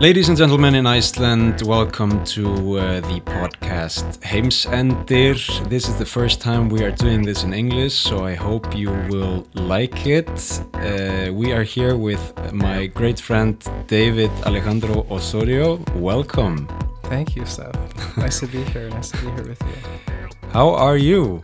Ladies and gentlemen in Iceland, welcome to uh, the podcast Heimsendir. This is the first time we are doing this in English, so I hope you will like it. Uh, we are here with my great friend David Alejandro Osorio. Welcome. Thank you, Seth. nice to be here. Nice to be here with you. How are you?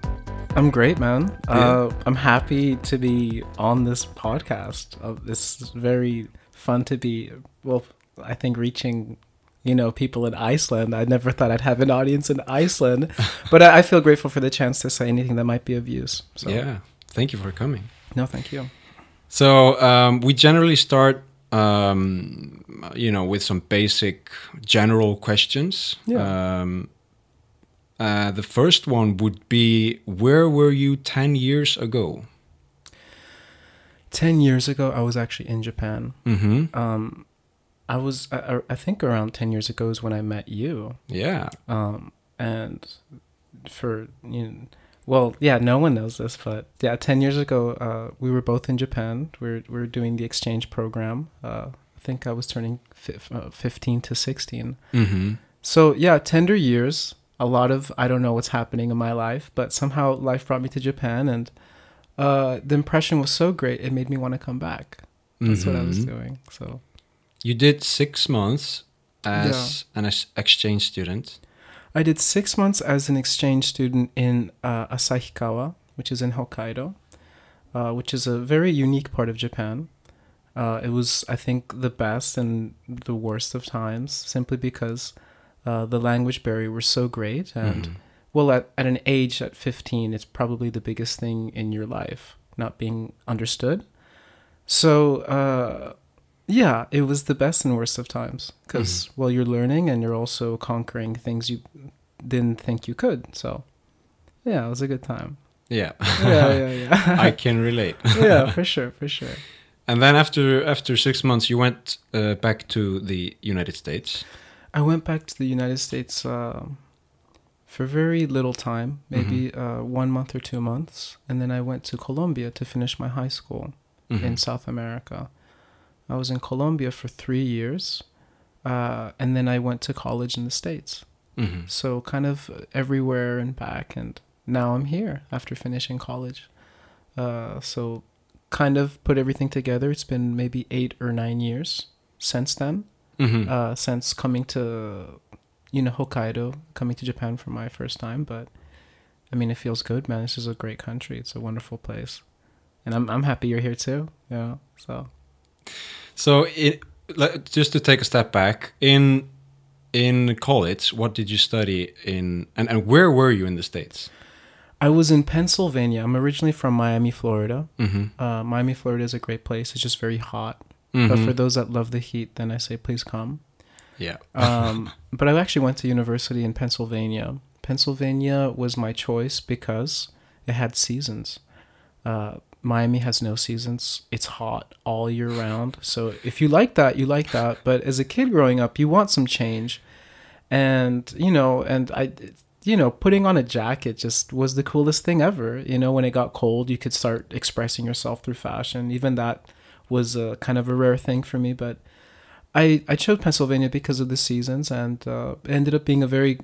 I'm great, man. Uh, I'm happy to be on this podcast. Uh, this is very fun to be. Well, I think reaching, you know, people in Iceland. I never thought I'd have an audience in Iceland, but I, I feel grateful for the chance to say anything that might be of use. So. Yeah, thank you for coming. No, thank you. So um, we generally start, um, you know, with some basic general questions. Yeah. Um, uh, the first one would be, where were you ten years ago? Ten years ago, I was actually in Japan. Mm-hmm. Um, I was, I, I think, around ten years ago is when I met you. Yeah. Um, and for you know, well, yeah, no one knows this, but yeah, ten years ago, uh, we were both in Japan. We were we were doing the exchange program. Uh, I think I was turning fif- uh, fifteen to sixteen. Mm-hmm. So yeah, tender years. A lot of I don't know what's happening in my life, but somehow life brought me to Japan, and uh, the impression was so great it made me want to come back. That's what I was Mhm. doing. So You did six months as an exchange student. I did six months as an exchange student in uh, Asahikawa, which is in Hokkaido, uh, which is a very unique part of Japan. Uh, it was, I think, the best and the worst of times, simply because uh, the language barrier was so great. And, Mhm. well, at, at an age at 15, it's probably the biggest thing in your life, not being understood. So, uh, yeah, it was the best and worst of times because, well, you're learning and you're also conquering things you didn't think you could. So, yeah, it was a good time. Yeah. Yeah, yeah, yeah. I can relate. yeah, for sure, for sure. And then after after six months, you went uh, back to the United States. I went back to the United States uh, for very little time, maybe uh, one month or two months, and then I went to Colombia to finish my high school Mhm. in South America. I was in Colombia for three years, uh, and then I went to college in the States. Mhm. So kind of everywhere and back, and now I'm here after finishing college. Uh, so kind of put everything together. It's been maybe eight or nine years since then. Mhm. Uh, since coming to, you know, Hokkaido, coming to Japan for my first time. But I mean, it feels good, man. This is a great country. It's a wonderful place, and I'm I'm happy you're here too. Yeah. So So, it, just to take a step back, in in college, what did you study in, and, and where were you in the states? I was in Pennsylvania. I'm originally from Miami, Florida. Mm-hmm. Uh, Miami, Florida is a great place. It's just very hot. But for those that love the heat, then I say please come. yeah. Um, but I actually went to university in Pennsylvania. Pennsylvania was my choice because it had seasons. Uh, Miami has no seasons. It's hot all year round. So if you like that, you like that. But as a kid growing up, you want some change. And, you know, and I, you know, putting on a jacket just was the coolest thing ever. You know, when it got cold, you could start expressing yourself through fashion. Even that was a kind of a rare thing for me. But I, I chose Pennsylvania because of the seasons, and uh, ended up being a very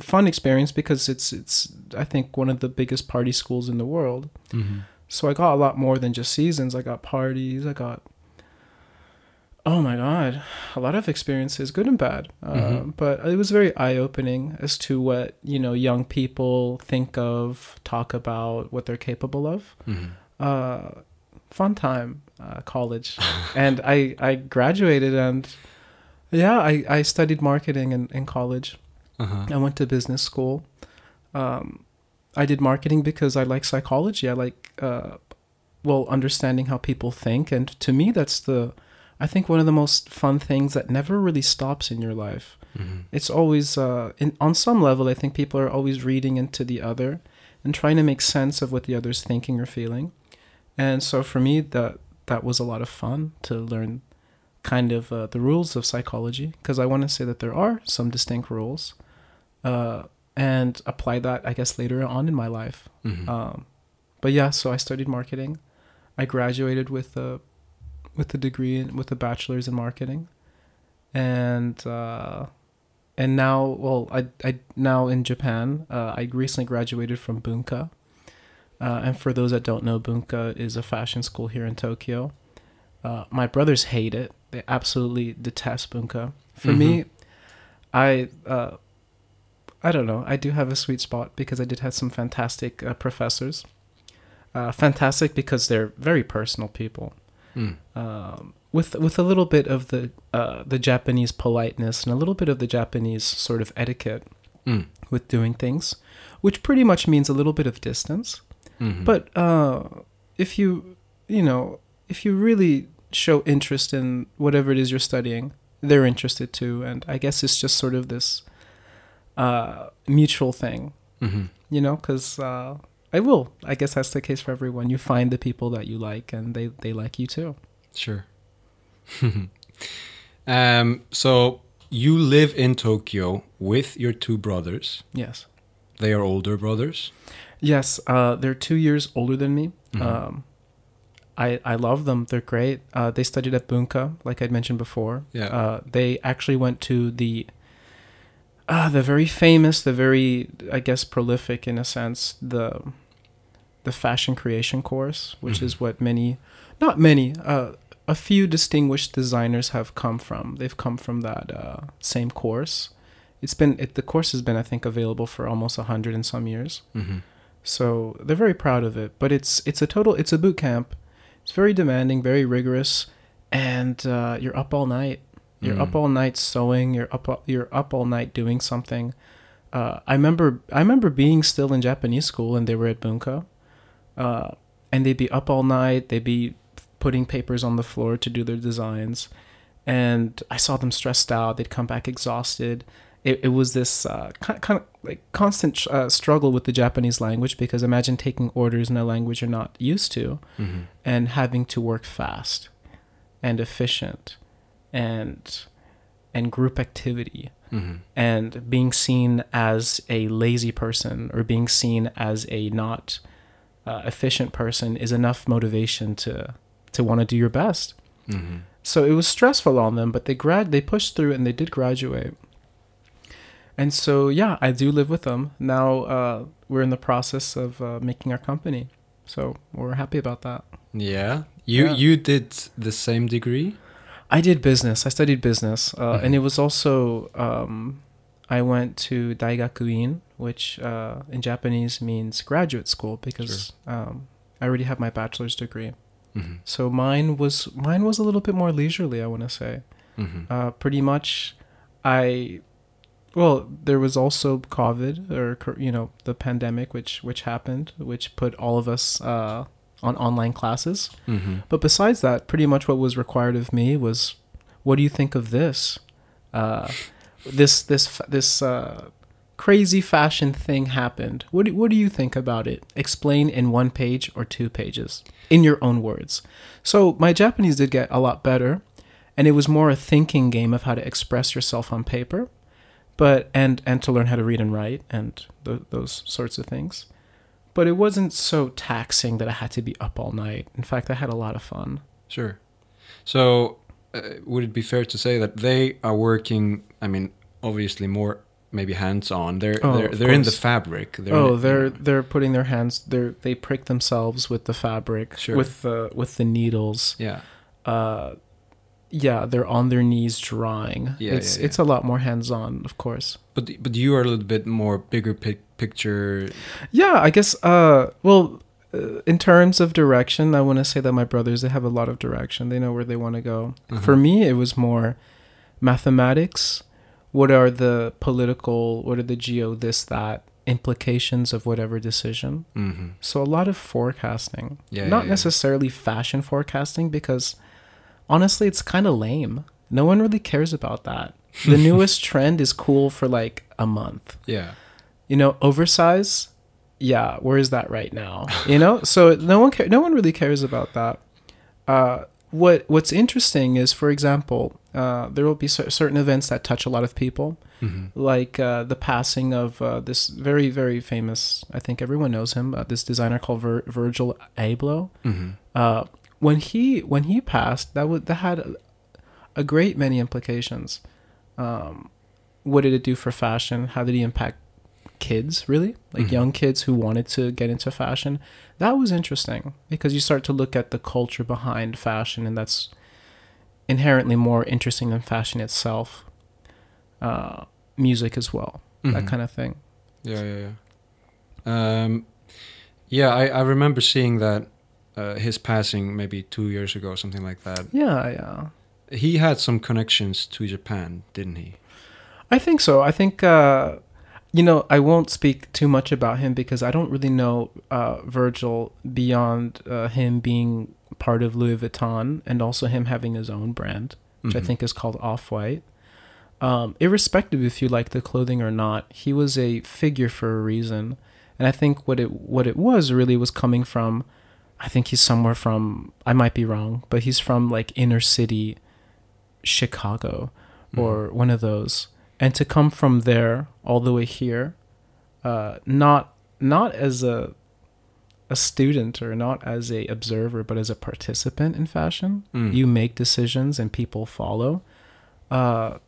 fun experience because it's it's I think one of the biggest party schools in the world. Mm-hmm. So I got a lot more than just seasons. I got parties. I got oh my god, a lot of experiences, good and bad. Uh, Mhm. but it was very eye opening as to what you know young people think of, talk about, what they're capable of. Mm-hmm. Uh, fun time, uh, college, and I I graduated and yeah, I I studied marketing in in college. Uh-huh. I went to business school. Um, I did marketing because I like psychology. I like, uh, well, understanding how people think, and to me, that's the, I think one of the most fun things that never really stops in your life. Mm-hmm. It's always, uh, in on some level, I think people are always reading into the other, and trying to make sense of what the other's thinking or feeling, and so for me, that that was a lot of fun to learn, kind of uh, the rules of psychology, because I want to say that there are some distinct rules uh, and apply that, I guess, later on in my life. Mm-hmm. Um, but yeah, so I studied marketing. I graduated with a with a degree in, with a bachelor's in marketing, and uh, and now, well, I I now in Japan. Uh, I recently graduated from Bunka, uh, and for those that don't know, Bunka is a fashion school here in Tokyo. Uh, my brothers hate it; they absolutely detest Bunka. For me, I uh, I don't know. I do have a sweet spot because I did have some fantastic uh, professors. Uh, fantastic because they're very personal people Mm. um, with with a little bit of the uh, the Japanese politeness and a little bit of the Japanese sort of etiquette Mm. with doing things, which pretty much means a little bit of distance. Mhm. But uh, if you you know if you really show interest in whatever it is you're studying, they're interested too, and I guess it's just sort of this uh, mutual thing, Mhm. you know, because. Uh, I will. I guess that's the case for everyone. You find the people that you like, and they, they like you too. Sure. um, so you live in Tokyo with your two brothers. Yes. They are older brothers. Yes, uh, they're two years older than me. Mhm. Um, I I love them. They're great. Uh, they studied at Bunka, like I'd mentioned before. Yeah. Uh, they actually went to the uh, the very famous, the very I guess prolific in a sense, the the fashion creation course, which is what many, not many, uh, a few distinguished designers have come from. They've come from that uh, same course. It's been it, the course has been I think available for almost a hundred and some years. hmm So they're very proud of it. But it's it's a total it's a boot camp. It's very demanding, very rigorous, and uh, you're up all night. You're Mm. up all night sewing. You're up all- you're up all night doing something. Uh, I remember I remember being still in Japanese school and they were at Bunka, uh, and they'd be up all night. They'd be putting papers on the floor to do their designs, and I saw them stressed out. They'd come back exhausted. It, it was this uh, kind, kind of like constant uh, struggle with the Japanese language because imagine taking orders in a language you're not used to hmm and having to work fast and efficient and and group activity. Hmm and being seen as a lazy person or being seen as a not uh, efficient person is enough motivation to to want to do your best. Hmm so it was stressful on them but they grad they pushed through and they did graduate. And so yeah i do live with them. Now uh, we're in the process of uh, making our company. So we're happy about that. Yeah. You Yeah. you did the same degree. I did business. I studied business, uh, Mhm. and it was also um, I went to Daigakuin, which uh, in Japanese means graduate school, because um, I already have my bachelor's degree. hmm So mine was mine was a little bit more leisurely. I want to say, hmm uh, pretty much, I. Well, there was also COVID, or you know, the pandemic, which which happened, which put all of us uh, on online classes. hmm But besides that, pretty much what was required of me was, what do you think of this? Uh, this this this uh, crazy fashion thing happened. What do, what do you think about it? Explain in one page or two pages in your own words. So my Japanese did get a lot better, and it was more a thinking game of how to express yourself on paper, but and and to learn how to read and write and th- those sorts of things. But it wasn't so taxing that I had to be up all night. In fact, I had a lot of fun. Sure. So, uh, would it be fair to say that they are working? I mean, obviously more maybe hands-on. They're Oh, they're they're in the fabric. They're oh, in- they're they're putting their hands. They they prick themselves with the fabric, Sure. with the with the needles. yeah. Uh, yeah, they're on their knees drawing. Yeah, it's yeah, yeah. it's a lot more hands on, of course. But but you are a little bit more bigger pic- picture. Yeah, I guess. Uh, well, uh, in terms of direction, I want to say that my brothers they have a lot of direction. They know where they want to go. Uh-huh. For me, it was more mathematics. What are the political? What are the geo this that implications of whatever decision? hmm So a lot of forecasting. Yeah, Not necessarily fashion forecasting because honestly it's kind of lame. No one really cares about that. The newest trend is cool for like a month. Yeah. You know, oversize? Yeah, where is that right now? You know? so no one ca- no one really cares about that. Uh what what's interesting is for example, uh, there will be cer- certain events that touch a lot of people hmm like uh, the passing of uh, this very very famous i think everyone knows him uh, this designer called Vir- virgil abloh hmm uh, when he when he passed that would that had a, a great many implications. Um, what did it do for fashion? How did he impact kids, really? Like Mhm. young kids who wanted to get into fashion? That was interesting because you start to look at the culture behind fashion, and that's inherently more interesting than fashion itself. Uh, music as well, that Mhm. kind of thing. Yeah, yeah, yeah. Um, yeah, I, I remember seeing that uh, his passing maybe two years ago, something like that. Yeah, yeah. He had some connections to Japan, didn't he? I think so. I think uh, you know I won't speak too much about him because I don't really know uh, Virgil beyond uh, him being part of Louis Vuitton and also him having his own brand, which I Mhm. think is called Off White. Um, irrespective if you like the clothing or not, he was a figure for a reason, and I think what it what it was really was coming from. I think he's somewhere from. I might be wrong, but he's from like inner city, Chicago, Mhm. or one of those, and to come from there all the way here, uh, not not as a a student or not as a observer, but as a participant in fashion. Mm. You make decisions and people follow. Uh,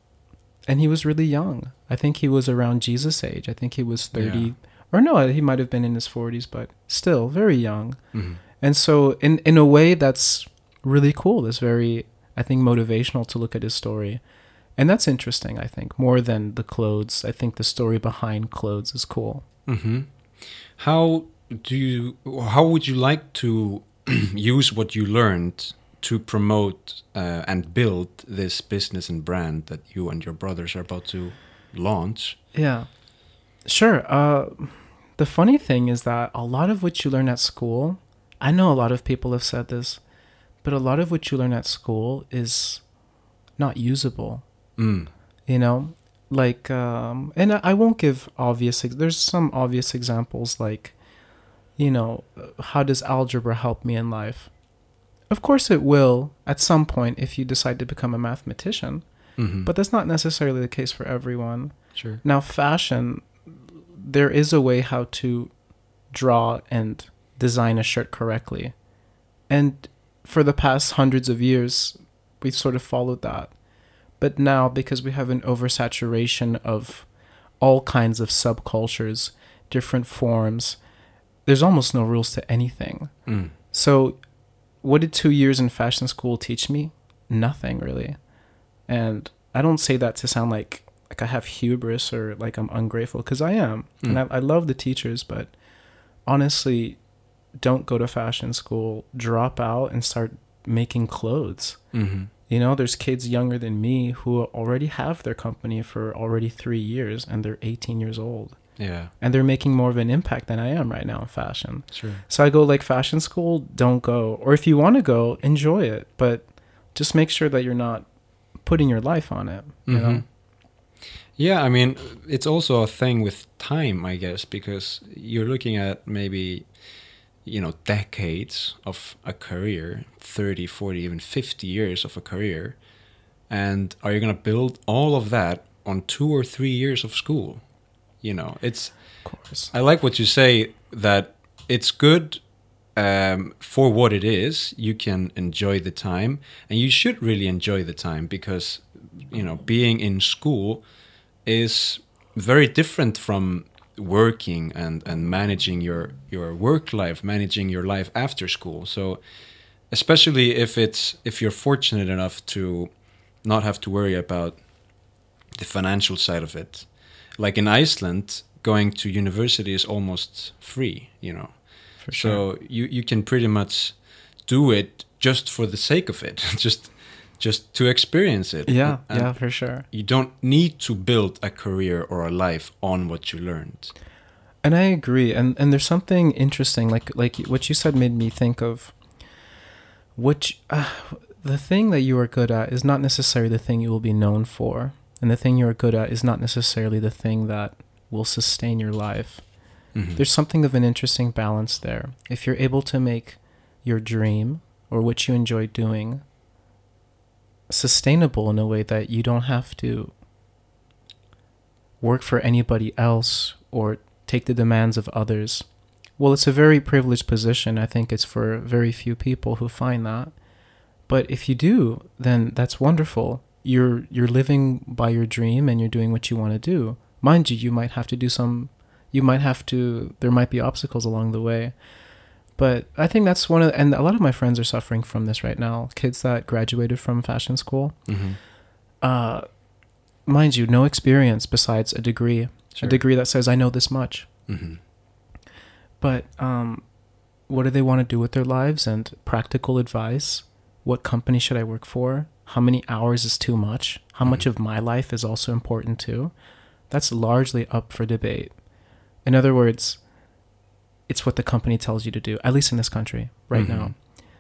and he was really young. I think he was around Jesus' age. I think he was thirty, Yeah. or no, he might have been in his forties, but still very young. Mhm. And so, in in a way, that's really cool. It's very, I think, motivational to look at his story, and that's interesting. I think more than the clothes. I think the story behind clothes is cool. hmm How do you? How would you like to use what you learned to promote uh, and build this business and brand that you and your brothers are about to launch? Yeah, sure. Uh, the funny thing is that a lot of what you learn at school, I know a lot of people have said this, but a lot of what you learn at school is not usable. Mm. you know like um and I, I won't give obvious ex- there's some obvious examples like you know how does algebra help me in life of course it will at some point if you decide to become a mathematician hmm but that's not necessarily the case for everyone sure. now fashion there is a way how to draw and design a shirt correctly and for the past hundreds of years we've sort of followed that but now because we have an oversaturation of all kinds of subcultures different forms there's almost no rules to anything Mm. so, what did two years in fashion school teach me? Nothing really. And I don't say that to sound like like I have hubris or like I'm ungrateful because I am, and Mm. I, I love the teachers, but honestly, don't go to fashion school. Drop out and start making clothes. hmm You know, there's kids younger than me who already have their company for already three years, and they're 18 years old, Yeah, and they're making more of an impact than I am right now in fashion. sure. So I go like fashion school, don't go. Or if you want to go, enjoy it, but just make sure that you're not putting your life on it. You know? Mhm. Yeah, I mean, it's also a thing with time, I guess, because you're looking at maybe, you know, decades of a career 30, 40, even 50 years of a career. And are you going to build all of that on two or three years of school? You know, it's. Of course. I like what you say that it's good um, for what it is. You can enjoy the time, and you should really enjoy the time because you know being in school is very different from working and and managing your your work life, managing your life after school. So especially if it's if you're fortunate enough to not have to worry about the financial side of it like in Iceland, going to university is almost free, you know. Sure. So you you can pretty much do it just for the sake of it, just just to experience it. yeah, And yeah, for sure. You don't need to build a career or a life on what you learned. And I agree. And and there's something interesting, like like what you said made me think of. Which uh, the thing that you are good at is not necessarily the thing you will be known for, and the thing you are good at is not necessarily the thing that will sustain your life. Mhm. There's something of an interesting balance there. If you're able to make your dream or what you enjoy doing sustainable in a way that you don't have to work for anybody else or take the demands of others. Well, it's a very privileged position. I think it's for very few people who find that. but if you do, then that's wonderful. You're you're living by your dream and you're doing what you want to do. Mind you, you might have to do some you might have to there might be obstacles along the way. But I think that's one of and a lot of my friends are suffering from this right now. Kids that graduated from fashion school. Mhm. Uh mind you, no experience besides a degree. Sure. A degree that says I know this much. Mhm. But um, what do they want to do with their lives and practical advice? What company should I work for? How many hours is too much? How much Mhm. of my life is also important too? That's largely up for debate. In other words, it's what the company tells you to do, at least in this country right Mhm. now.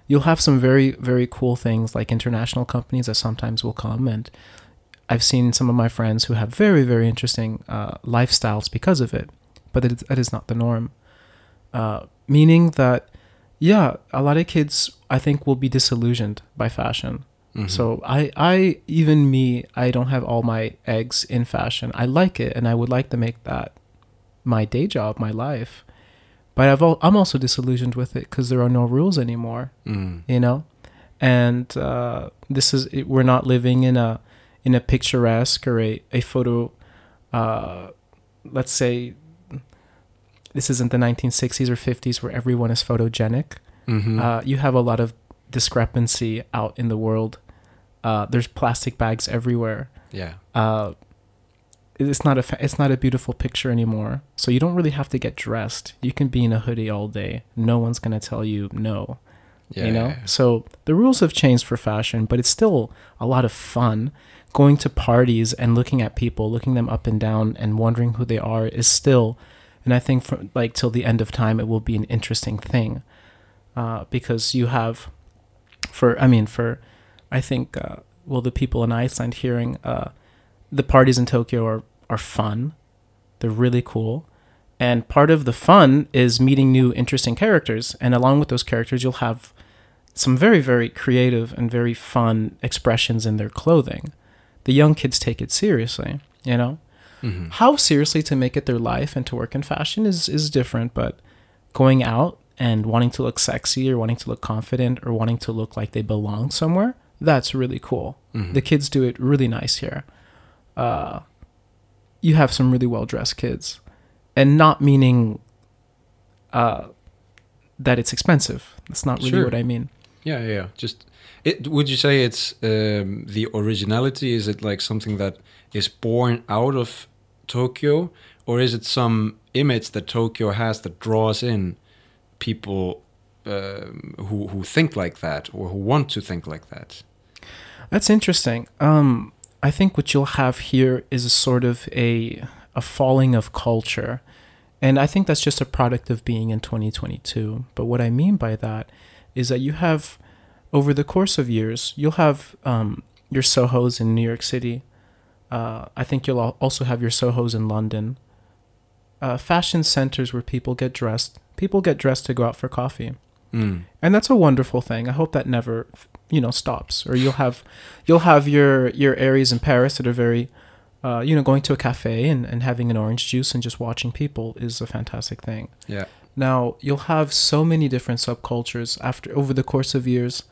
You'll have some very, very cool things like international companies that sometimes will come. And I've seen some of my friends who have very, very interesting uh, lifestyles because of it. But it, that is not the norm uh, meaning that yeah a lot of kids i think will be disillusioned by fashion Mhm. so i i even me i don't have all my eggs in fashion i like it and i would like to make that my day job my life but I've al- i'm also disillusioned with it because there are no rules anymore Mm. you know and uh, this is it, we're not living in a in a picturesque or a, a photo uh, let's say this isn't the 1960s or 50s where everyone is photogenic Mhm. uh, you have a lot of discrepancy out in the world uh, there's plastic bags everywhere yeah. uh, it's not a fa- it's not a beautiful picture anymore. So you don't really have to get dressed. You can be in a hoodie all day. No one's gonna tell you no Yeah. you know? yeah, yeah. so the rules have changed for fashion but it's still a lot of fun. Going to parties and looking at people looking them up and down and wondering who they are is still and i think for like till the end of time it will be an interesting thing. Uh, because you have for i mean for i think uh, well the people in iceland hearing uh, the parties in tokyo are, are fun. They're really cool. And part of the fun is meeting new interesting characters. And along with those characters you'll have some very very creative and very fun expressions in their clothing. The young kids take it seriously you know? Mhm. how seriously to make it their life and to work in fashion is is different but going out and wanting to look sexy or wanting to look confident or wanting to look like they belong somewhere that's really cool. Mhm. the kids do it really nice here. Uh, you have some really well dressed kids and not meaning uh, that it's expensive that's not really Sure. what i mean Yeah, yeah, yeah. Just it. Would you say it's um, the originality? Is it like something that is born out of Tokyo, or is it some image that Tokyo has that draws in people um, who who think like that or who want to think like that? That's interesting. Um, I think what you'll have here is a sort of a a falling of culture, and I think that's just a product of being in 2022. But what I mean by that is that you have, over the course of years, you'll have um, your Sohos in New York City. Uh, I think you'll also have your Sohos in London. Uh, fashion centers where people get dressed. People get dressed to go out for coffee Mm. and that's a wonderful thing. I hope that never, you know, stops. Or you'll have, you'll have your your areas in Paris that are very, uh, you know, going to a cafe and, and having an orange juice and just watching people is a fantastic thing. Yeah. Now you'll have so many different subcultures after over the course of years.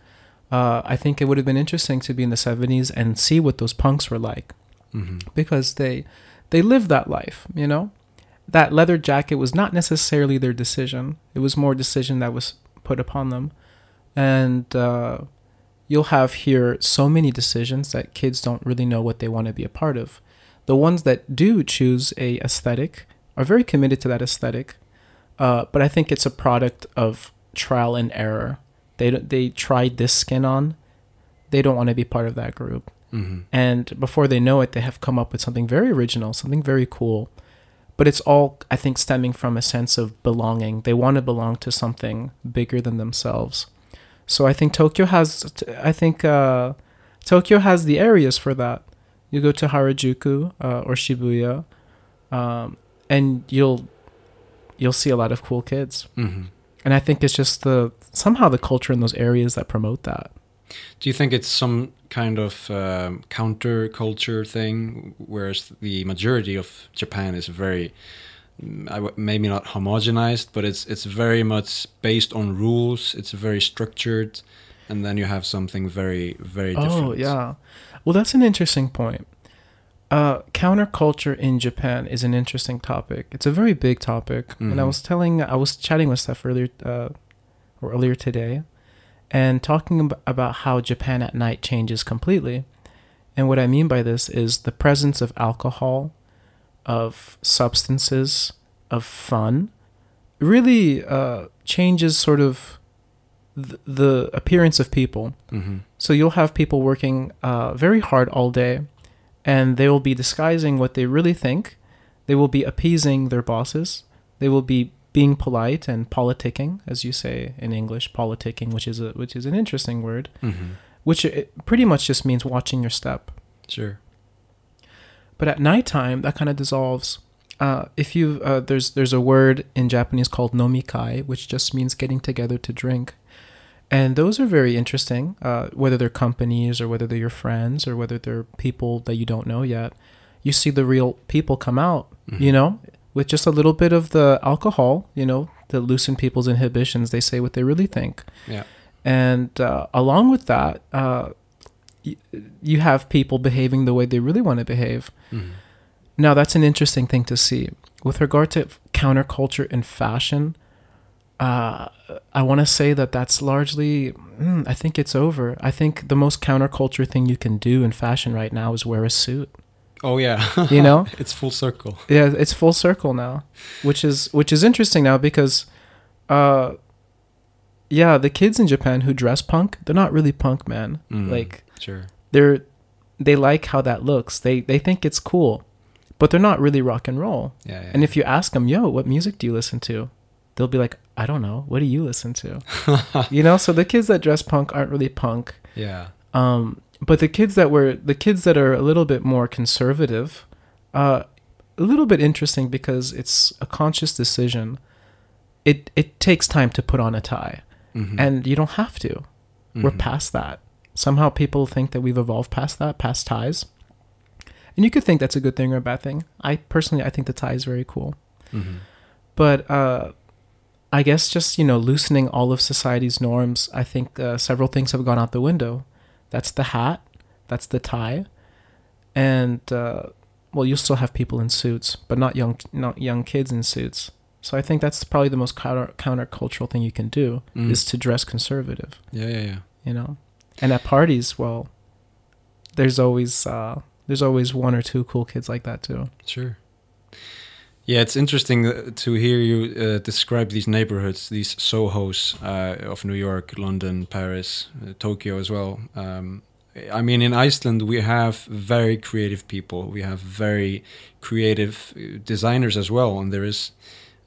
Uh, I think it would have been interesting to be in the '70s and see what those punks were like hmm because they they lived that life you know that leather jacket was not necessarily their decision it was more decision that was put upon them and uh, you'll have here so many decisions that kids don't really know what they want to be a part of. The ones that do choose a aesthetic are very committed to that aesthetic uh, but i think it's a product of trial and error. They don't- they tried this skin on. They don't want to be part of that group. Hmm and before they know it they have come up with something very original something very cool. But it's all i think stemming from a sense of belonging. They want to belong to something bigger than themselves so i think tokyo has i think uh, tokyo has the areas for that. You go to harajuku uh, or shibuya um, and you'll you'll see a lot of cool kids. Hmm and i think it's just the somehow the culture in those areas that promote that. Do you think it's some kind of um, counterculture thing, whereas the majority of Japan is very, maybe not homogenized, but it's it's very much based on rules. It's very structured, and then you have something very very different. Oh yeah, well that's an interesting point. Uh, counterculture in Japan is an interesting topic. It's a very big topic, and I Mhm. was telling, I was chatting with Steph earlier, uh, or earlier today, and talking ab- about how Japan at night changes completely. And what I mean by this is the presence of alcohol, of substances, of fun, really uh, changes sort of th- the appearance of people. hmm So you'll have people working uh, very hard all day, and they will be disguising what they really think. They will be appeasing their bosses. They will be being polite and politicking, as you say in English, politicking, which is a which is an interesting word, hmm which it pretty much just means watching your step. Sure. But at nighttime, that kind of dissolves. Uh, if you uh, there's there's a word in Japanese called nomikai, which just means getting together to drink, and those are very interesting. Uh, whether they're companies or whether they're your friends or whether they're people that you don't know yet, you see the real people come out. Mhm. You know, with just a little bit of the alcohol, you know, to loosen people's inhibitions, they say what they really think. Yeah. And uh, along with that, uh, y- you have people behaving the way they really want to behave. Mhm. Now, that's an interesting thing to see. With regard to counterculture and fashion, uh, I want to say that that's largely, mm, I think it's over. I think the most counterculture thing you can do in fashion right now is wear a suit. Oh yeah. You know? it's full circle. Yeah, it's full circle now, which is which is interesting now because, uh, yeah, the kids in Japan who dress punk, they're not really punk, man. Mm, Like sure. they're they like how that looks. They they think it's cool, but they're not really rock and roll. Yeah. yeah. And if you ask them, "Yo, what music do you listen to?" They'll be like, "I don't know. What do you listen to?" you know. So the kids that dress punk aren't really punk. yeah. Um, but the kids that were the kids that are a little bit more conservative, uh, a little bit interesting because it's a conscious decision. It it takes time to put on a tie, Mhm. and you don't have to. We're Mhm. past that. Somehow people think that we've evolved past that, past ties. And you could think that's a good thing or a bad thing. I personally, I think the tie is very cool. Mhm. But uh, I guess just you know loosening all of society's norms. I think uh, several things have gone out the window. That's the hat. That's the tie, and uh, well, you'll still have people in suits, but not young, not young kids in suits. So I think that's probably the most counter countercultural thing you can do Mm. is to dress conservative Yeah. Yeah. Yeah. you know and at parties well there's always uh there's always one or two cool kids like that too Sure. Yeah, it's interesting uh, to hear you uh, describe these neighborhoods, these Sohos uh, of New York, London, Paris, uh, Tokyo as well. Um, I mean, in Iceland, we have very creative people. We have very creative uh, designers as well, and there is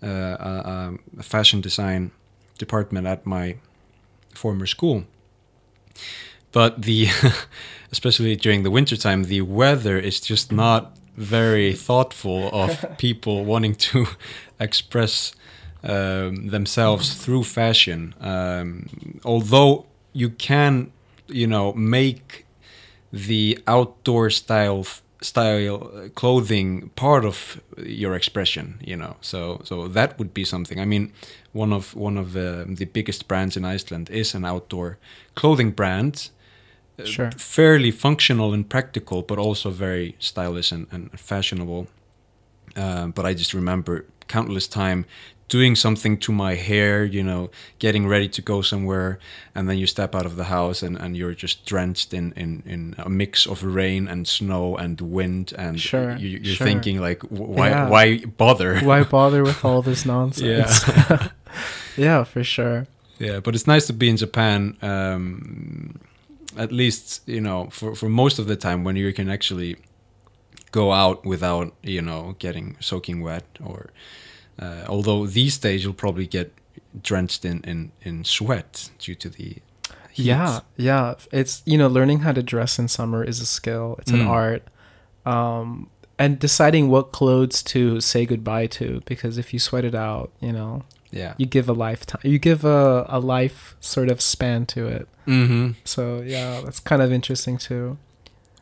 uh, a, a fashion design department at my former school. But the, especially during the wintertime, the weather is just not very thoughtful of people wanting to express um, themselves through fashion. Um, although you can, you know, make the outdoor style style uh, clothing part of your expression you know? So so that would be something. I mean one of one of uh, the biggest brands in iceland is an outdoor clothing brand. Uh, fairly functional and practical but also very stylish and, and fashionable. Uh, but i just remember countless time doing something to my hair you know getting ready to go somewhere and then you step out of the house and, and you're just drenched in, in, in a mix of rain and snow and wind and Sure, you, you're sure. thinking like why Yeah. why bother why bother with all this nonsense yeah for sure Yeah, but it's nice to be in Japan. Um, at least you know for for most of the time when you can actually go out without you know getting soaking wet. Or uh, although these days you'll probably get drenched in in in sweat due to the heat. yeah yeah it's you know learning how to dress in summer is a skill it's an Mm. art um and deciding what clothes to say goodbye to because if you sweat it out you know yeah. you give a lifetime you give a, a life sort of span to it Mm-hmm. so yeah that's kind of interesting too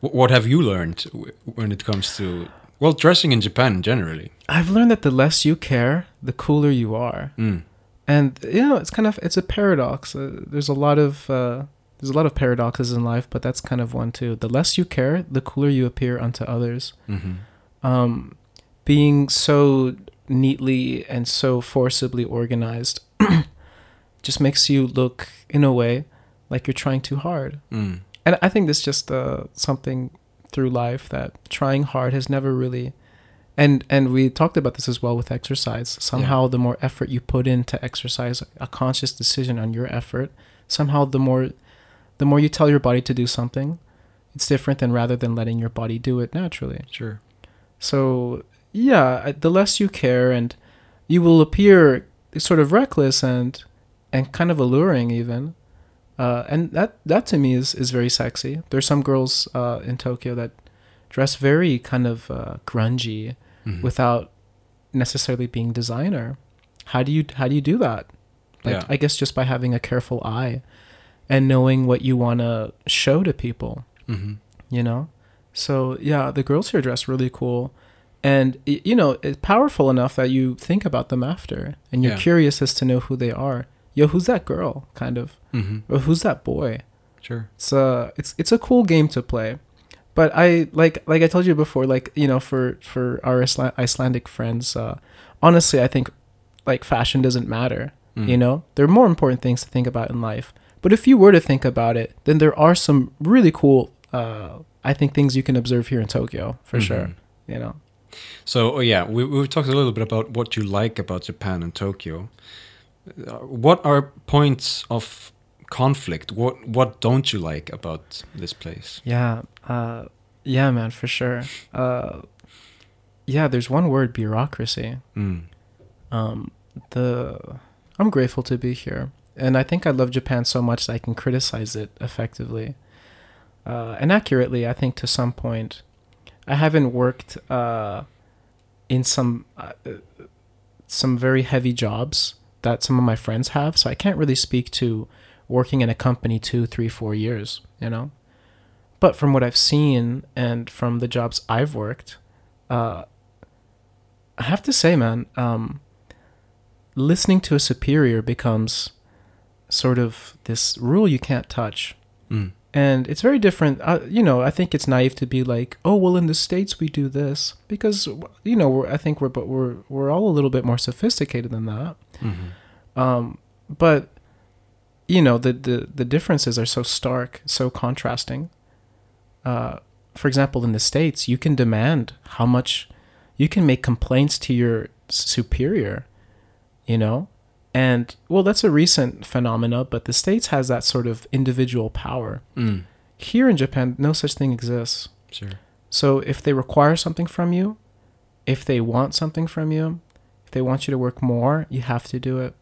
What have you learned w- when it comes to well dressing in Japan generally? i've learned that the less you care the cooler you are Mm. and you know it's kind of it's a paradox uh, there's a lot of uh, there's a lot of paradoxes in life, but that's kind of one too. The less you care, the cooler you appear unto others. hmm Um, being so neatly and so forcibly organized just makes you look, in a way, like you're trying too hard. Mm. And I think this just uh, something through life that trying hard has never really. And and we talked about this as well with exercise. Somehow, the more effort you put into exercise, a conscious decision on your effort, somehow the more, the more you tell your body to do something, it's different than rather than letting your body do it naturally. Sure. So yeah, the less you care, and you will appear sort of reckless and and kind of alluring even. Uh, and that that to me is is very sexy. There's some girls uh, in Tokyo that dress very kind of uh, grungy Mhm. without necessarily being designer. How do you how do you do that? Like Yeah. I guess just by having a careful eye and knowing what you want to show to people Mhm. you know so yeah the girls here dress really cool and you know it's powerful enough that you think about them after and you're Yeah. curious as to know who they are yo who's that girl kind of Mhm. or who's that boy Sure. it's a it's it's a cool game to play but i like like i told you before like you know for for our Isla- icelandic friends uh honestly i think like fashion doesn't matter Mm. you know there are more important things to think about in life but if you were to think about it then there are some really cool uh i think things you can observe here in tokyo for sure Mhm. you know So oh, yeah, we we've talked a little bit about what you like about Japan and Tokyo. Uh, what are points of conflict? What what don't you like about this place? yeah uh yeah man for sure uh yeah there's one word bureaucracy Mm. um the i'm grateful to be here and i think i love japan so much that i can criticize it effectively uh, and accurately i think to some point i haven't worked uh, in some uh, some very heavy jobs that some of my friends have so i can't really speak to working in a company two three four years you know but from what i've seen and from the jobs i've worked uh, i have to say man um, listening to a superior becomes sort of this rule you can't touch Mm. And it's very different uh, you know i think it's naive to be like oh well in the states we do this because you know we're, i think we're but we're we're all a little bit more sophisticated than that. Mhm. um, but you know the, the the differences are so stark so contrasting. Uh, for example in the states you can demand how much you can make complaints to your superior you know and well that's a recent phenomena but the states has that sort of individual power Mm. here in japan no such thing exists Sure. so if they require something from you, if they want something from you, if they want you to work more, you have to do it.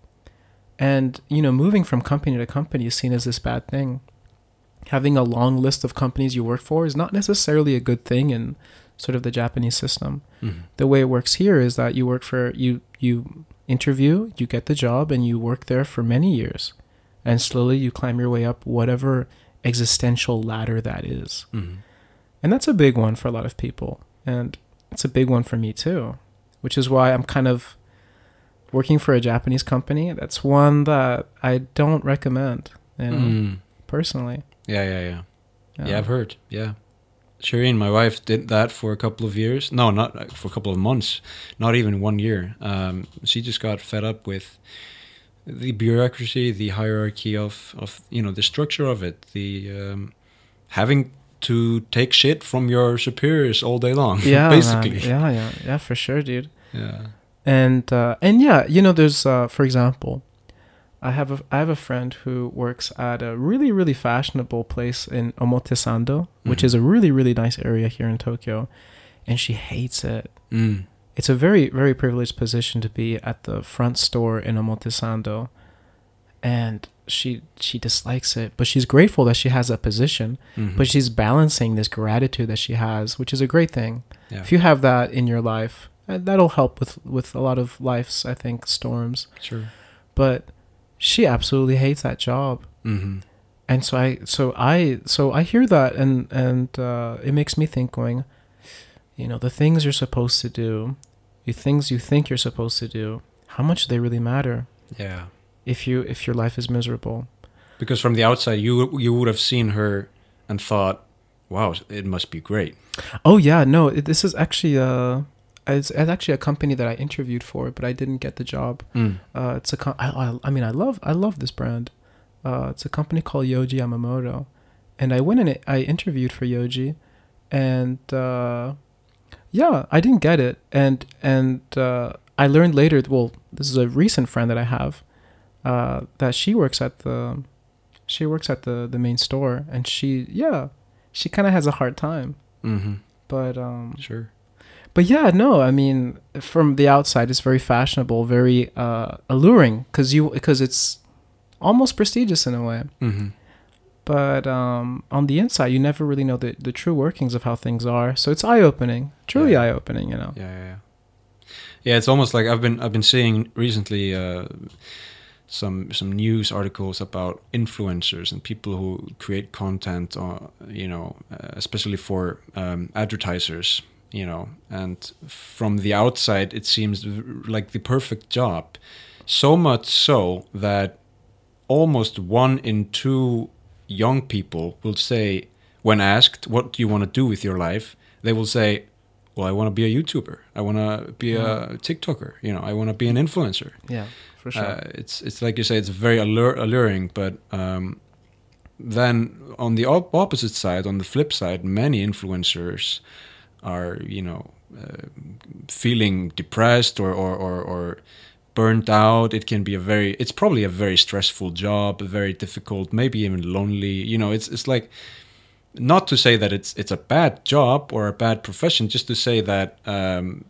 And you know, moving from company to company is seen as this bad thing. Having a long list of companies you work for is not necessarily a good thing in sort of the Japanese system. Mhm. The way it works here is that you work for you you interview, you get the job and you work there for many years. And slowly you climb your way up whatever existential ladder that is. Mhm. And that's a big one for a lot of people. And it's a big one for me too, which is why I'm kind of working for a Japanese company. That's one that I don't recommend, you know, Mm. personally. Yeah, yeah, yeah. Yeah, I've heard. Yeah. Shireen, my wife, did that for a couple of years. No, not uh, for a couple of months. Not even one year. Um, she just got fed up with the bureaucracy, the hierarchy of, of you know, the structure of it, the um, having to take shit from your superiors all day long. Yeah, basically. man. Yeah, yeah, yeah, for sure, dude. Yeah. And uh, and yeah, you know, there's uh, for example, I have a I have a friend who works at a really really fashionable place in Omotesando, which Mhm. is a really really nice area here in Tokyo, and she hates it. Mm. It's a very very privileged position to be at the front store in Omotesando, and she she dislikes it, but she's grateful that she has that position. Mhm. But she's balancing this gratitude that she has, which is a great thing. yeah. If you have that in your life, uh, that'll help with with a lot of life's I think storms. sure. But she absolutely hates that job, hmm and so I so I so I hear that, and and uh, it makes me think, going, you know, the things you're supposed to do, the things you think you're supposed to do, how much do they really matter Yeah. if you if your life is miserable. Because from the outside, you you would have seen her and thought, "Wow, it must be great." Oh yeah, no, it, this is actually uh, it's, it's actually a company that I interviewed for, but I didn't get the job. Mm. Uh, it's a com- I, I, I mean I love I love this brand. Uh, it's a company called Yohji Yamamoto, and I went in it. I interviewed for Yohji, and uh, yeah, I didn't get it, and and uh, I learned later. Well, this is a recent friend that I have, uh, that she works at the, she works at the the main store, and she yeah, she kind of has a hard time, Mm-hmm. but um, Sure. But yeah, no, I mean, from the outside, it's very fashionable, very uh, alluring, because you because it's almost prestigious in a way. Mm-hmm. But um, on the inside, you never really know the, the true workings of how things are. So it's eye opening, truly Yeah. eye opening, you know. Yeah, yeah, yeah. Yeah, it's almost like I've been I've been seeing recently uh, some some news articles about influencers and people who create content, uh, you know, uh, especially for um, advertisers, you know, and from the outside it seems like the perfect job. So much so that almost one in two young people will say, when asked, "What do you want to do with your life?" they will say, "Well, I want to be a YouTuber. I want to be a TikToker. You know, I want to be an influencer." Yeah, for sure. Uh, it's it's like you say, it's very allure, alluring, but um, then on the op- opposite side, on the flip side, many influencers are you know uh, feeling depressed or, or or or burnt out. It can be a very it's probably a very stressful job, very difficult, maybe even lonely. You know, it's it's like not to say that it's it's a bad job or a bad profession, just to say that um,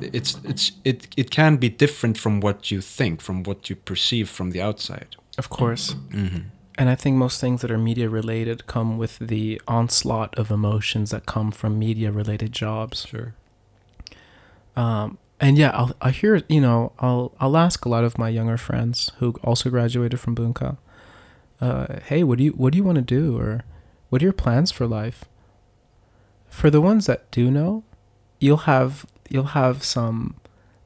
it's it's it it can be different from what you think, from what you perceive from the outside. of course. Mm-hmm. And I think most things that are media related come with the onslaught of emotions that come from media related jobs. Sure. Um, and yeah, I'll, I hear, you know, I'll, I'll ask a lot of my younger friends who also graduated from Bunka, uh, hey, what do you, what do you want to do? Or what are your plans for life? For the ones that do know, you'll have, you'll have some,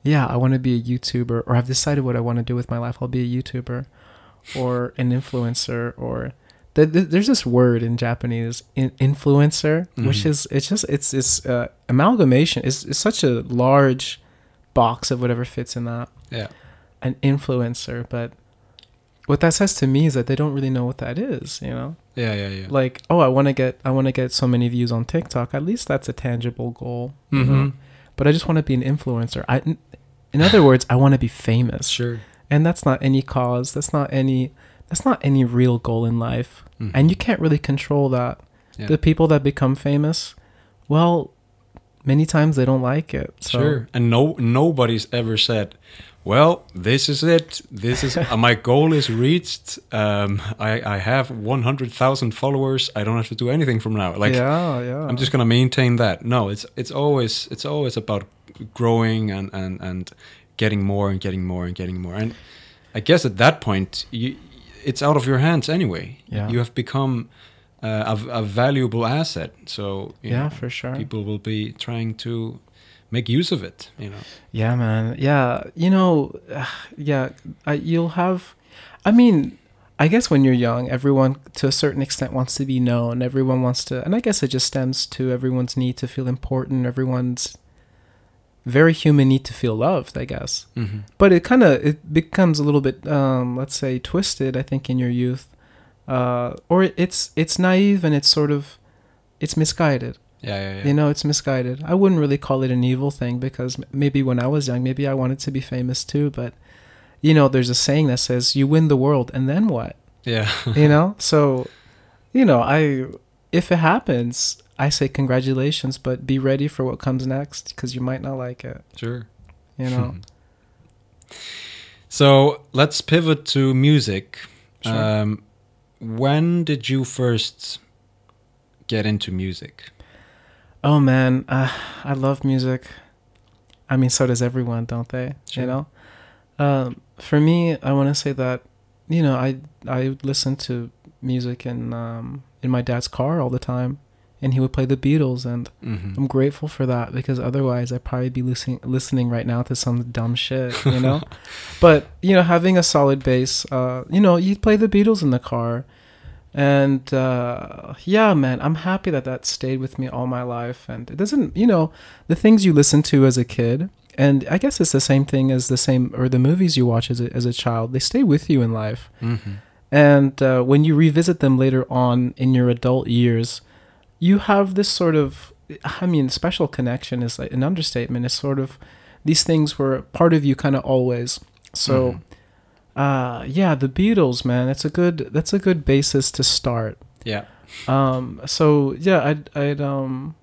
yeah, I want to be a YouTuber or I've decided what I want to do with my life. I'll be a YouTuber or an influencer or th- th- there's this word in Japanese, in- influencer, which Mhm. is it's just it's this uh, amalgamation. It's, it's such a large box of whatever fits in that. Yeah. An influencer, but what that says to me is that they don't really know what that is. You know, Yeah, yeah, yeah. like oh, I want to get I want to get so many views on TikTok. At least that's a tangible goal. you know? Mhm. But I just want to be an influencer. I, in other words, I want to be famous Sure. And that's not any cause that's not any that's not any real goal in life Mhm. and you can't really control that Yeah. the people that become famous well many times they don't like it so Sure. And no nobody's ever said, "Well, this is it. This is my goal is reached. Um, I I have one hundred thousand followers. I don't have to do anything from now. Like yeah yeah I'm just gonna maintain that. No, it's it's always it's always about growing and and and getting more and getting more and getting more. And I guess at that point, you it's out of your hands anyway. Yeah. You have become uh, a, a valuable asset. So you yeah know, for sure people will be trying to make use of it. You know. yeah man yeah you know yeah I, you'll have i mean i guess when you're young everyone to a certain extent wants to be known everyone wants to and i guess it just stems to everyone's need to feel important everyone's very human need to feel loved i guess Mm-hmm. but it kind of it becomes a little bit um, let's say twisted i think in your youth uh, or it's it's naive and it's sort of it's misguided Yeah, yeah, yeah. you know it's misguided i wouldn't really call it an evil thing because maybe when i was young maybe i wanted to be famous too but you know there's a saying that says you win the world and then what yeah. you know so you know i if it happens i say congratulations but be ready for what comes next because you might not like it sure. you know So let's pivot to music. Sure. Um, when did you first get into music? Oh man, uh, I love music. I mean, so does everyone, don't they? Sure. You know, um, for me, I want to say that you know I I listen to music in um, in my dad's car all the time, and he would play the Beatles, and Mhm. I'm grateful for that because otherwise I'd probably be listening listening right now to some dumb shit, you know. but you know, having a solid base, uh, you know, you'd play the Beatles in the car, and uh, yeah, man, I'm happy that that stayed with me all my life, and it doesn't, you know, the things you listen to as a kid. And I guess it's the same thing as the same, or the movies you watch as a, as a child. They stay with you in life. Mhm. And uh, when you revisit them later on in your adult years, you have this sort of, I mean, special connection is like an understatement. It's sort of these things were part of you kind of always. So, Mhm. uh, yeah, the Beatles, man, that's a good that's a good basis to start. Yeah. Um, so yeah, I'd I'd um,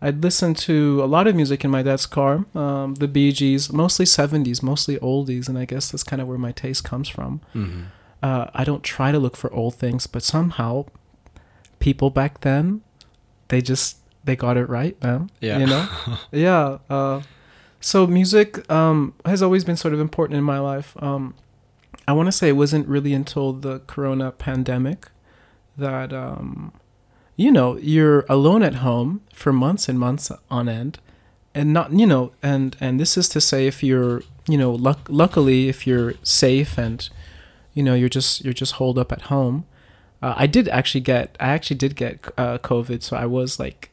I'd listen to a lot of music in my dad's car. Um, the Bee Gees, mostly '70s, mostly oldies, and I guess that's kind of where my taste comes from Mhm. uh, I don't try to look for old things, but somehow people back then, they just they got it right, man. Yeah. You know? yeah. Uh, so music um, has always been sort of important in my life. Um, I want to say it wasn't really until the Corona pandemic that um, you know you're alone at home for months and months on end, and not you know and and this is to say if you're you know luck- luckily if you're safe and you know you're just you're just holed up at home. Uh, I did actually get I actually did get uh, COVID, so I was like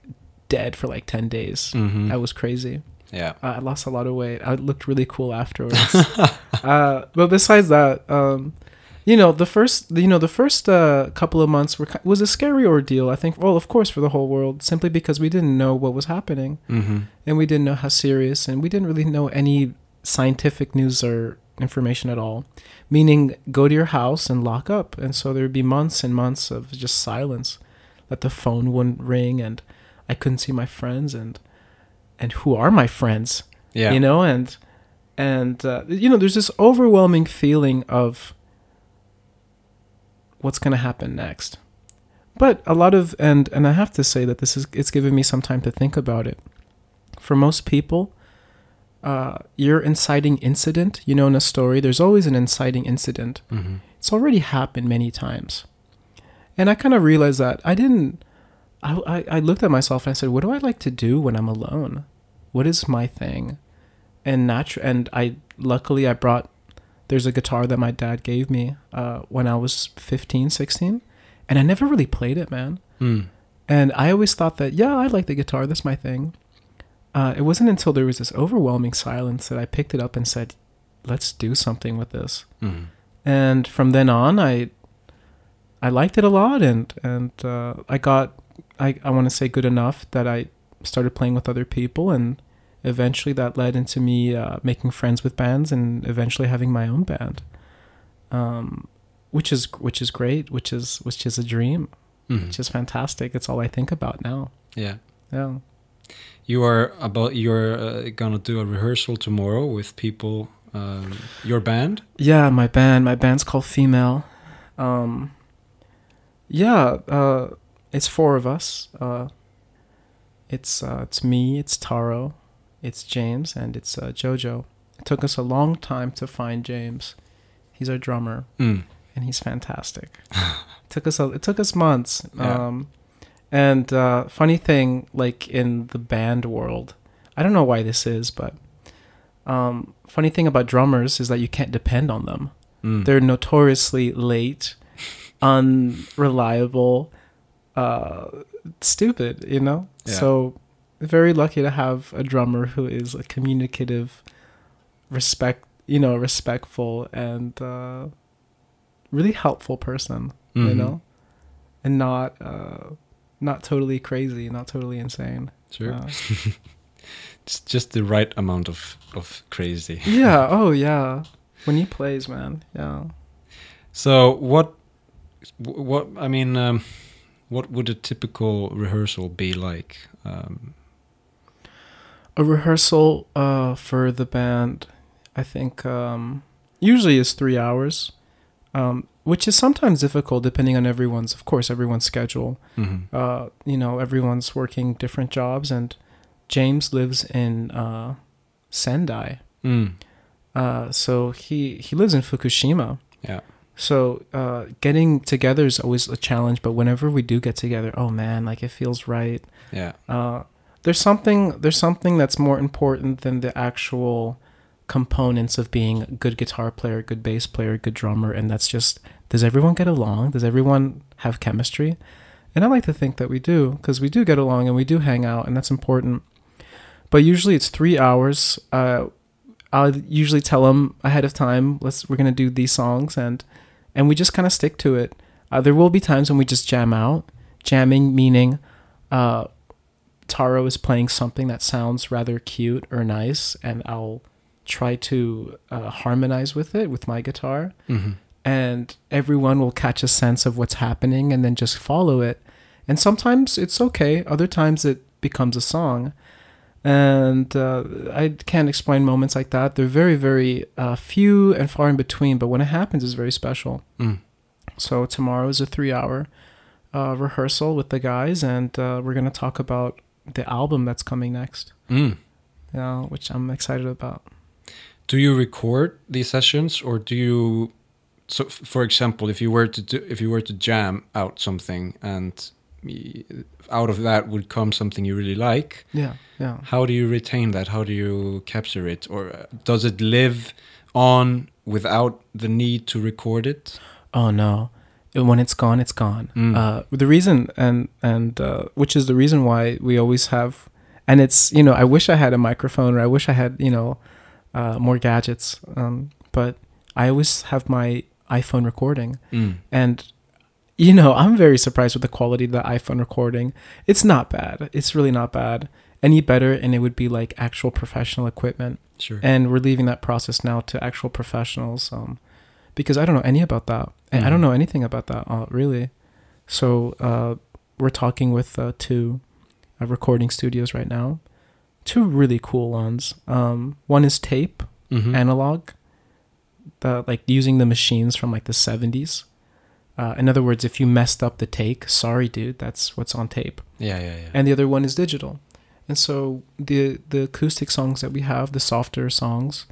dead for like ten days. Mhm. That was crazy. Yeah. Uh, I lost a lot of weight. I looked really cool afterwards. uh, but besides that, um, you know, the first, you know, the first uh, couple of months were was a scary ordeal. I think, well, of course, for the whole world, simply because we didn't know what was happening, Mhm. and we didn't know how serious, and we didn't really know any scientific news or information at all. Meaning, go to your house and lock up, and so there would be months and months of just silence. That the phone wouldn't ring, and I couldn't see my friends, and and who are my friends? Yeah. you know and and uh, you know there's this overwhelming feeling of what's going to happen next but a lot of and and i have to say that this is it's given me some time to think about it for most people uh, your inciting incident. You know in a story there's always an inciting incident. Mhm. it's already happened many times. And i kind of realized that i didn't I, I, I looked at myself and i said what do i like to do when i'm alone? What is my thing? And natu- and i luckily i brought there's a guitar that my dad gave me uh, when i was 15 16 and i never really played it man. Mm. and i always thought that yeah i like the guitar. That's my thing uh, it wasn't until there was this overwhelming silence that i picked it up and said let's do something with this Mhm. and from then on i i liked it a lot and and uh, i got i, I want to say good enough that i started playing with other people and eventually that led into me uh, making friends with bands and eventually having my own band um, which is which is great which is which is a dream Mhm. which is fantastic it's all i think about now Yeah. yeah You are about you're uh, gonna do a rehearsal tomorrow with people. Um, your band. Yeah, my band. My band's called Female. Um, yeah, uh, it's four of us. Uh, it's uh, it's me, it's Taro, it's James, and it's uh, Jojo. It took us a long time to find James. He's our drummer, Mm. and he's fantastic. it took us a, it took us months. Yeah. Um, and uh, funny thing, like in the band world, I don't know why this is, but um, funny thing about drummers is that you can't depend on them. Mm. They're notoriously late, unreliable, uh, stupid, you know? Yeah. So, very lucky to have a drummer who is a communicative, respect, you know, respectful and uh, really helpful person, you Mhm. know? And not uh, not totally crazy, not totally insane. Sure. Uh, It's just the right amount of of crazy. yeah, oh yeah. When he plays, man. Yeah. So what? What I mean, um, what would a typical rehearsal be like? Um, a rehearsal uh, for the band i think um, usually is three hours um, which is sometimes difficult depending on everyone's of course everyone's schedule mhm. uh, you know everyone's working different jobs and james lives in uh, sendai Mm. uh, so he he lives in fukushima Yeah. So uh, getting together is always a challenge, but whenever we do get together, oh man, like it feels right. Yeah. Uh, there's something there's something that's more important than the actual components of being a good guitar player, good bass player, good drummer, and that's just does everyone get along? Does everyone have chemistry? And I like to think that we do because we do get along and we do hang out, and that's important. But usually it's three hours. Uh, I'll usually tell them ahead of time, let's we're gonna do these songs, and and we just kind of stick to it. Uh, there will be times when we just jam out. Jamming meaning, uh, Taro is playing something that sounds rather cute or nice, and I'll try to uh, harmonize with it with my guitar, hmm and everyone will catch a sense of what's happening and then just follow it. And sometimes it's okay, other times it becomes a song. And uh, I can't explain moments like that. They're very, very uh, few and far in between, but when it happens, it's very special. Mm. So tomorrow is a three-hour uh, rehearsal with the guys, and uh, we're gonna talk about the album that's coming next, Mm. uh, which I'm excited about. Do you record these sessions, or do you? So, f- for example, if you were to do, if you were to jam out something, and out of that would come something you really like, Yeah, yeah. how do you retain that? How do you capture it, or uh, does it live on without the need to record it? Oh no, when it's gone, it's gone. Mm. Uh, the reason, and and uh, which is the reason why we always have, and it's you know I wish I had a microphone or I wish I had you know uh, more gadgets, um, but I always have my iPhone recording, Mm. and you know I'm very surprised with the quality of the iPhone recording. It's not bad. It's really not bad. Any better, and it would be like actual professional equipment Sure. and we're leaving that process now to actual professionals um, because I don't know any about that, and I Mhm. don't know anything about that uh, really. So uh, we're talking with uh, two uh, recording studios right now, two really cool ones. Um, one is tape Mhm. analog, the like using the machines from like the seventies. Uh, in other words, if you messed up the take, sorry, dude, that's what's on tape yeah, yeah, yeah. and the other one is digital. And so the the acoustic songs that we have, the softer songs,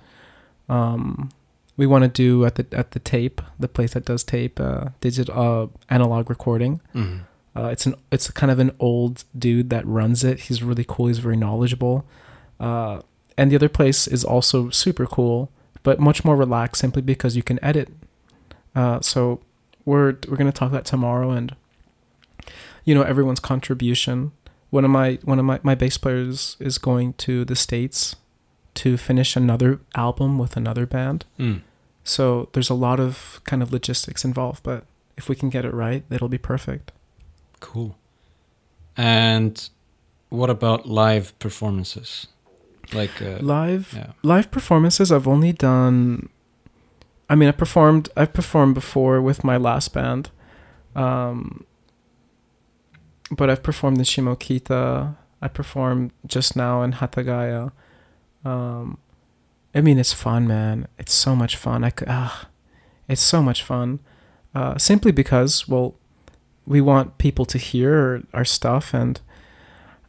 um, we want to do at the at the tape, the place that does tape, uh, digital uh, analog recording. Mhm. Uh, it's an it's kind of an old dude that runs it. He's really cool. He's very knowledgeable. Uh, and the other place is also super cool, but much more relaxed, simply because you can edit. Uh, so we're we're gonna talk that tomorrow, and you know everyone's contribution. One of my one of my my bass players is going to the states to finish another album with another band. Mm. So there's a lot of kind of logistics involved, but if we can get it right, it'll be perfect. Cool. And what about live performances? Like, uh, live yeah. live performances i've only done i mean i performed i've performed before with my last band um but i've performed in shimokita i performed just now in hatagaya um i mean it's fun man it's so much fun i could ah, it's so much fun uh simply because well we want people to hear our, stuff and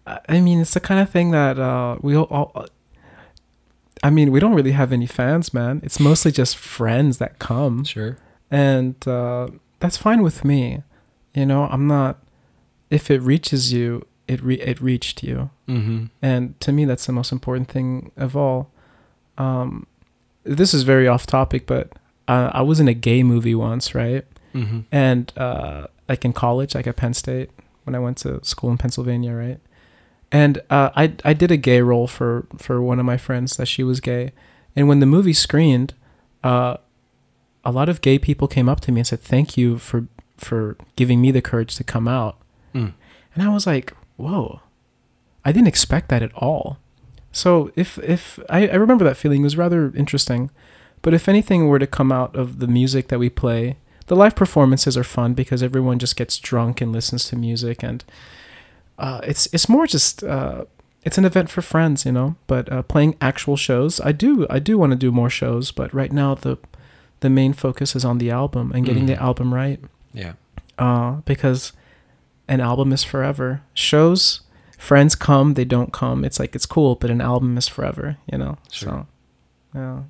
I- mean, it's the kind of thing that uh, we all, all. I mean, we don't really have any fans, man. It's mostly just friends that come, Sure. and uh, that's fine with me. You know, I'm not. If it reaches you, it re- it reached you, Mm-hmm. and to me, that's the most important thing of all. Um, this is very off topic, but uh, I was in a gay movie once, right? Mm-hmm. and uh, like in college, like at Penn State, when I went to school in Pennsylvania, right? And uh, I I did a gay role for for one of my friends that she was gay, and when the movie screened, uh, a lot of gay people came up to me and said, "Thank you for for giving me the courage to come out." Mm. And I was like, "Whoa, I didn't expect that at all." So if if I, I remember that feeling, it was rather interesting. But if anything were to come out of the music that we play, the live performances are fun because everyone just gets drunk and listens to music, and uh, it's it's more just uh, it's an event for friends, you know. But uh, playing actual shows, I do I do want to do more shows, but right now the the main focus is on the album and getting Mhm. the album right, Yeah. uh, because an album is forever. Shows, friends come, they don't come. It's like it's cool, but an album is forever, you know. Sure. So, yeah.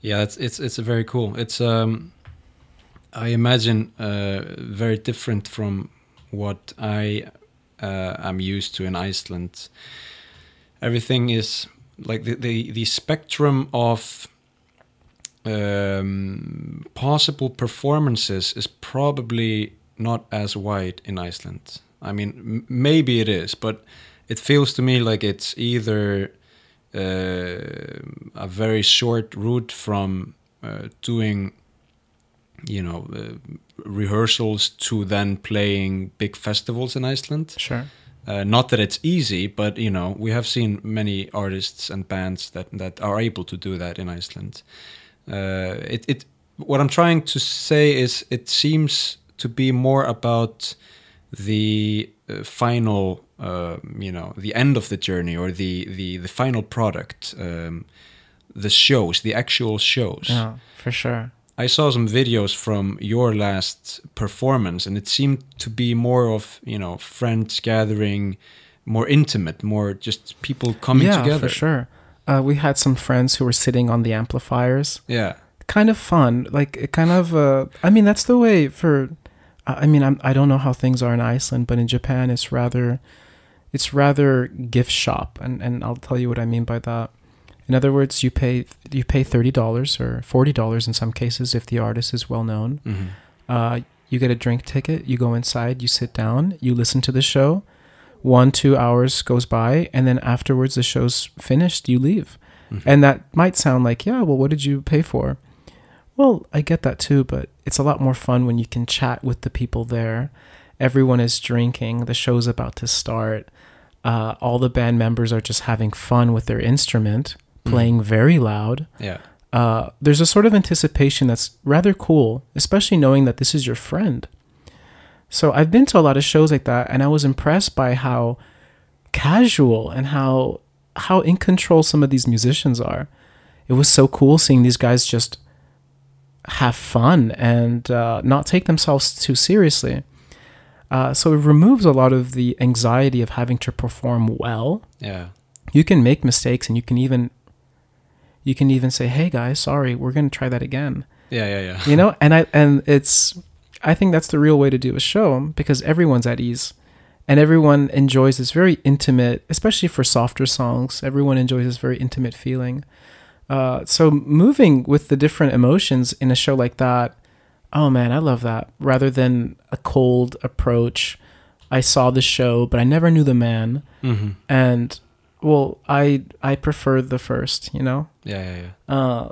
Yeah, it's it's it's very cool. It's um I imagine uh, very different from what I uh, am used to in Iceland. Everything is like the the, the spectrum of um, possible performances is probably not as wide in Iceland. I mean, maybe it is, but it feels to me like it's either uh, a very short route from uh, doing, you know, uh, rehearsals to then playing big festivals in Iceland. Sure. Uh, not that it's easy, but you know, we have seen many artists and bands that that are able to do that in Iceland. Uh, it, it what I'm trying to say is it seems to be more about the uh, final, uh, you know, the end of the journey or the the the final product, um, the shows, the actual shows. Yeah, for sure. I saw some videos from your last performance, and it seemed to be more of you know friends gathering, more intimate, more just people coming yeah, together. for sure. Uh, we had some friends who were sitting on the amplifiers. Yeah, Kind of fun, like it kind of. Uh, I mean, that's the way for. I I mean, I'm, I don't know how things are in Iceland, but in Japan, it's rather, it's rather gift shop, and and I'll tell you what I mean by that. In other words, you pay you pay thirty dollars or forty dollars in some cases if the artist is well known. hmm Uh, you get a drink ticket. You go inside. You sit down. You listen to the show. One two hours goes by, and then afterwards the show's finished. You leave, Mhm. and that might sound like yeah. Well, what did you pay for? Well, I get that too, but it's a lot more fun when you can chat with the people there. Everyone is drinking. The show's about to start. Uh, all the band members are just having fun with their instrument, Mhm. playing very loud yeah, uh, there's a sort of anticipation that's rather cool, especially knowing that this is your friend. So I've been to a lot of shows like that, and I was impressed by how casual and how how in control some of these musicians are. It was so cool seeing these guys just have fun and uh, not take themselves too seriously. Uh, so it removes a lot of the anxiety of having to perform well yeah, you can make mistakes and you can even you can even say hey guys sorry we're going to try that again. Yeah, yeah, yeah. you know? And i and it's i think that's the real way to do a show because everyone's at ease. And everyone enjoys this very intimate especially for softer songs everyone enjoys this very intimate feeling. Uh, so moving with the different emotions in a show like that oh man i love that. Rather than a cold approach i saw the show but i never knew the man. Hmm and well i i prefer the first you know? Yeah, yeah, yeah. uh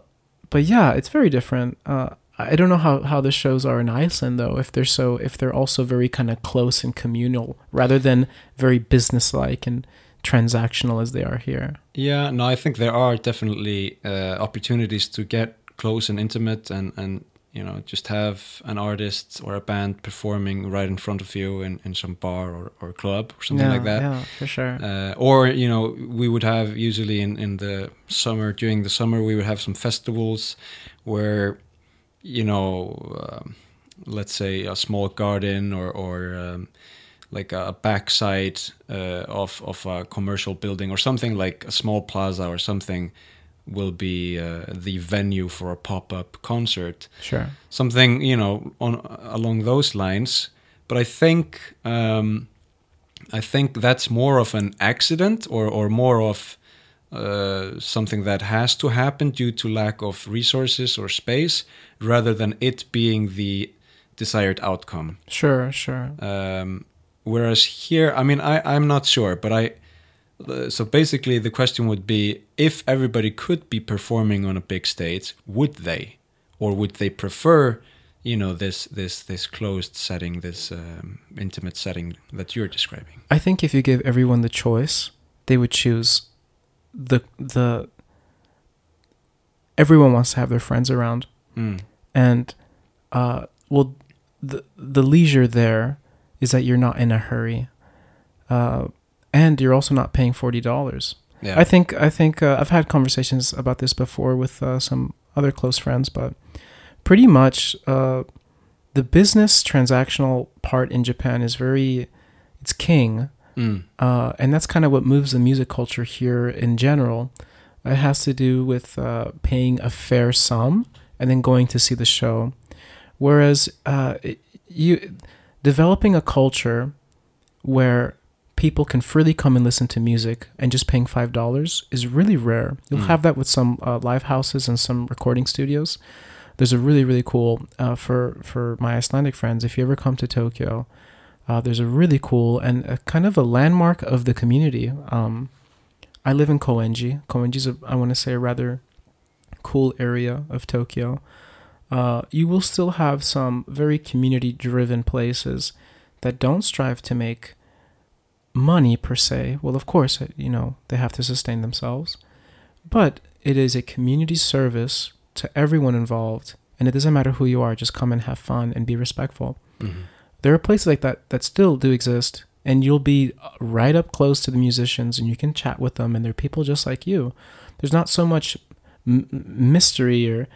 but yeah it's very different. Uh i don't know how how the shows are in iceland though if they're so if they're also very kind of close and communal rather than very businesslike and transactional as they are here. Yeah, no, I think there are definitely uh, opportunities to get close and intimate, and and you know just have an artist or a band performing right in front of you in, in some bar or, or club or something yeah, like that. yeah for sure Uh, or you know we would have usually in, in the summer during the summer we would have some festivals where you know um, let's say a small garden or or um, like a backside uh, of of a commercial building or something like a small plaza or something will be uh, the venue for a pop-up concert. Sure. Something you know on along those lines. But i think um i think that's more of an accident or or more of uh, something that has to happen due to lack of resources or space rather than it being the desired outcome. Sure sure. Um, whereas here, I mean, I, I'm not sure, but I. uh, So basically, the question would be if everybody could be performing on a big stage, would they, or would they prefer, you know, this this this closed setting, this um, intimate setting that you're describing? I think if you give everyone the choice, they would choose the the everyone wants to have their friends around Mm. and uh well the the leisure there is that you're not in a hurry. Uh and you're also not paying $40. Yeah. I think I think uh, I've had conversations about this before with uh, some other close friends, but pretty much uh, the business transactional part in Japan is very it's king, Mm. uh, and that's kind of what moves the music culture here in general. It has to do with uh, paying a fair sum and then going to see the show. Whereas uh, it- you developing a culture where people can freely come and listen to music and just paying five dollars is really rare. You'll Mm. have that with some uh, live houses and some recording studios. There's a really really cool uh, for for my Icelandic friends. If you ever come to Tokyo, uh, there's a really cool and a kind of a landmark of the community. Um, I live in Koenji. Koenji's a I want to say a rather cool area of Tokyo. Uh, you will still have some very community driven places that don't strive to make money per se. Well, of course, uh, you know, they have to sustain themselves. But it is a community service to everyone involved. And it doesn't matter who you are, just come and have fun and be respectful. Mhm. There are places like that that still do exist. And you'll be right up close to the musicians and you can chat with them. And they're people just like you. There's not so much m- mystery or,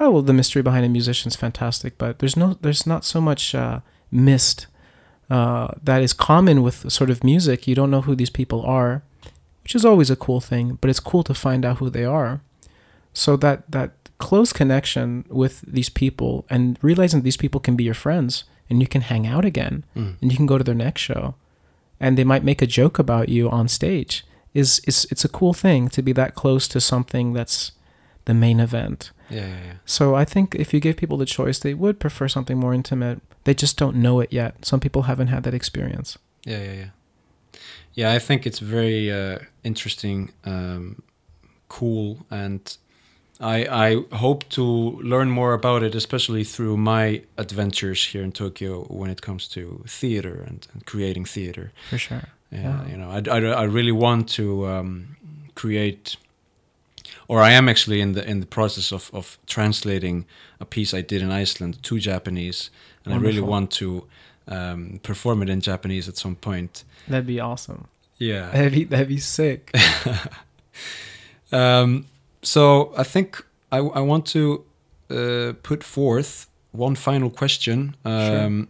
oh, well, the mystery behind a musician's fantastic. But there's no, there's not so much uh, mist uh, that is common with sort of music. You don't know who these people are, which is always a cool thing, but it's cool to find out who they are. So that that close connection with these people and realizing that these people can be your friends and you can hang out again Mm. and you can go to their next show and they might make a joke about you on stage is is it's a cool thing to be that close to something that's the main event. Yeah, yeah, yeah. So I think if you give people the choice, they would prefer something more intimate. They just don't know it yet. Some people haven't had that experience. Yeah, yeah, yeah. Yeah, I think it's very uh, interesting, um, cool, and I I hope to learn more about it, especially through my adventures here in Tokyo when it comes to theater and, and creating theater. For sure. Yeah, Yeah. you know, I, I, I really want to um, create, or I am actually in the in the process of of translating a piece I did in Iceland to Japanese, and I really want to um, perform it in Japanese at some point. That'd be awesome. Yeah. That'd be, that'd be sick. Um, so I think I, I want to uh, put forth one final question, um,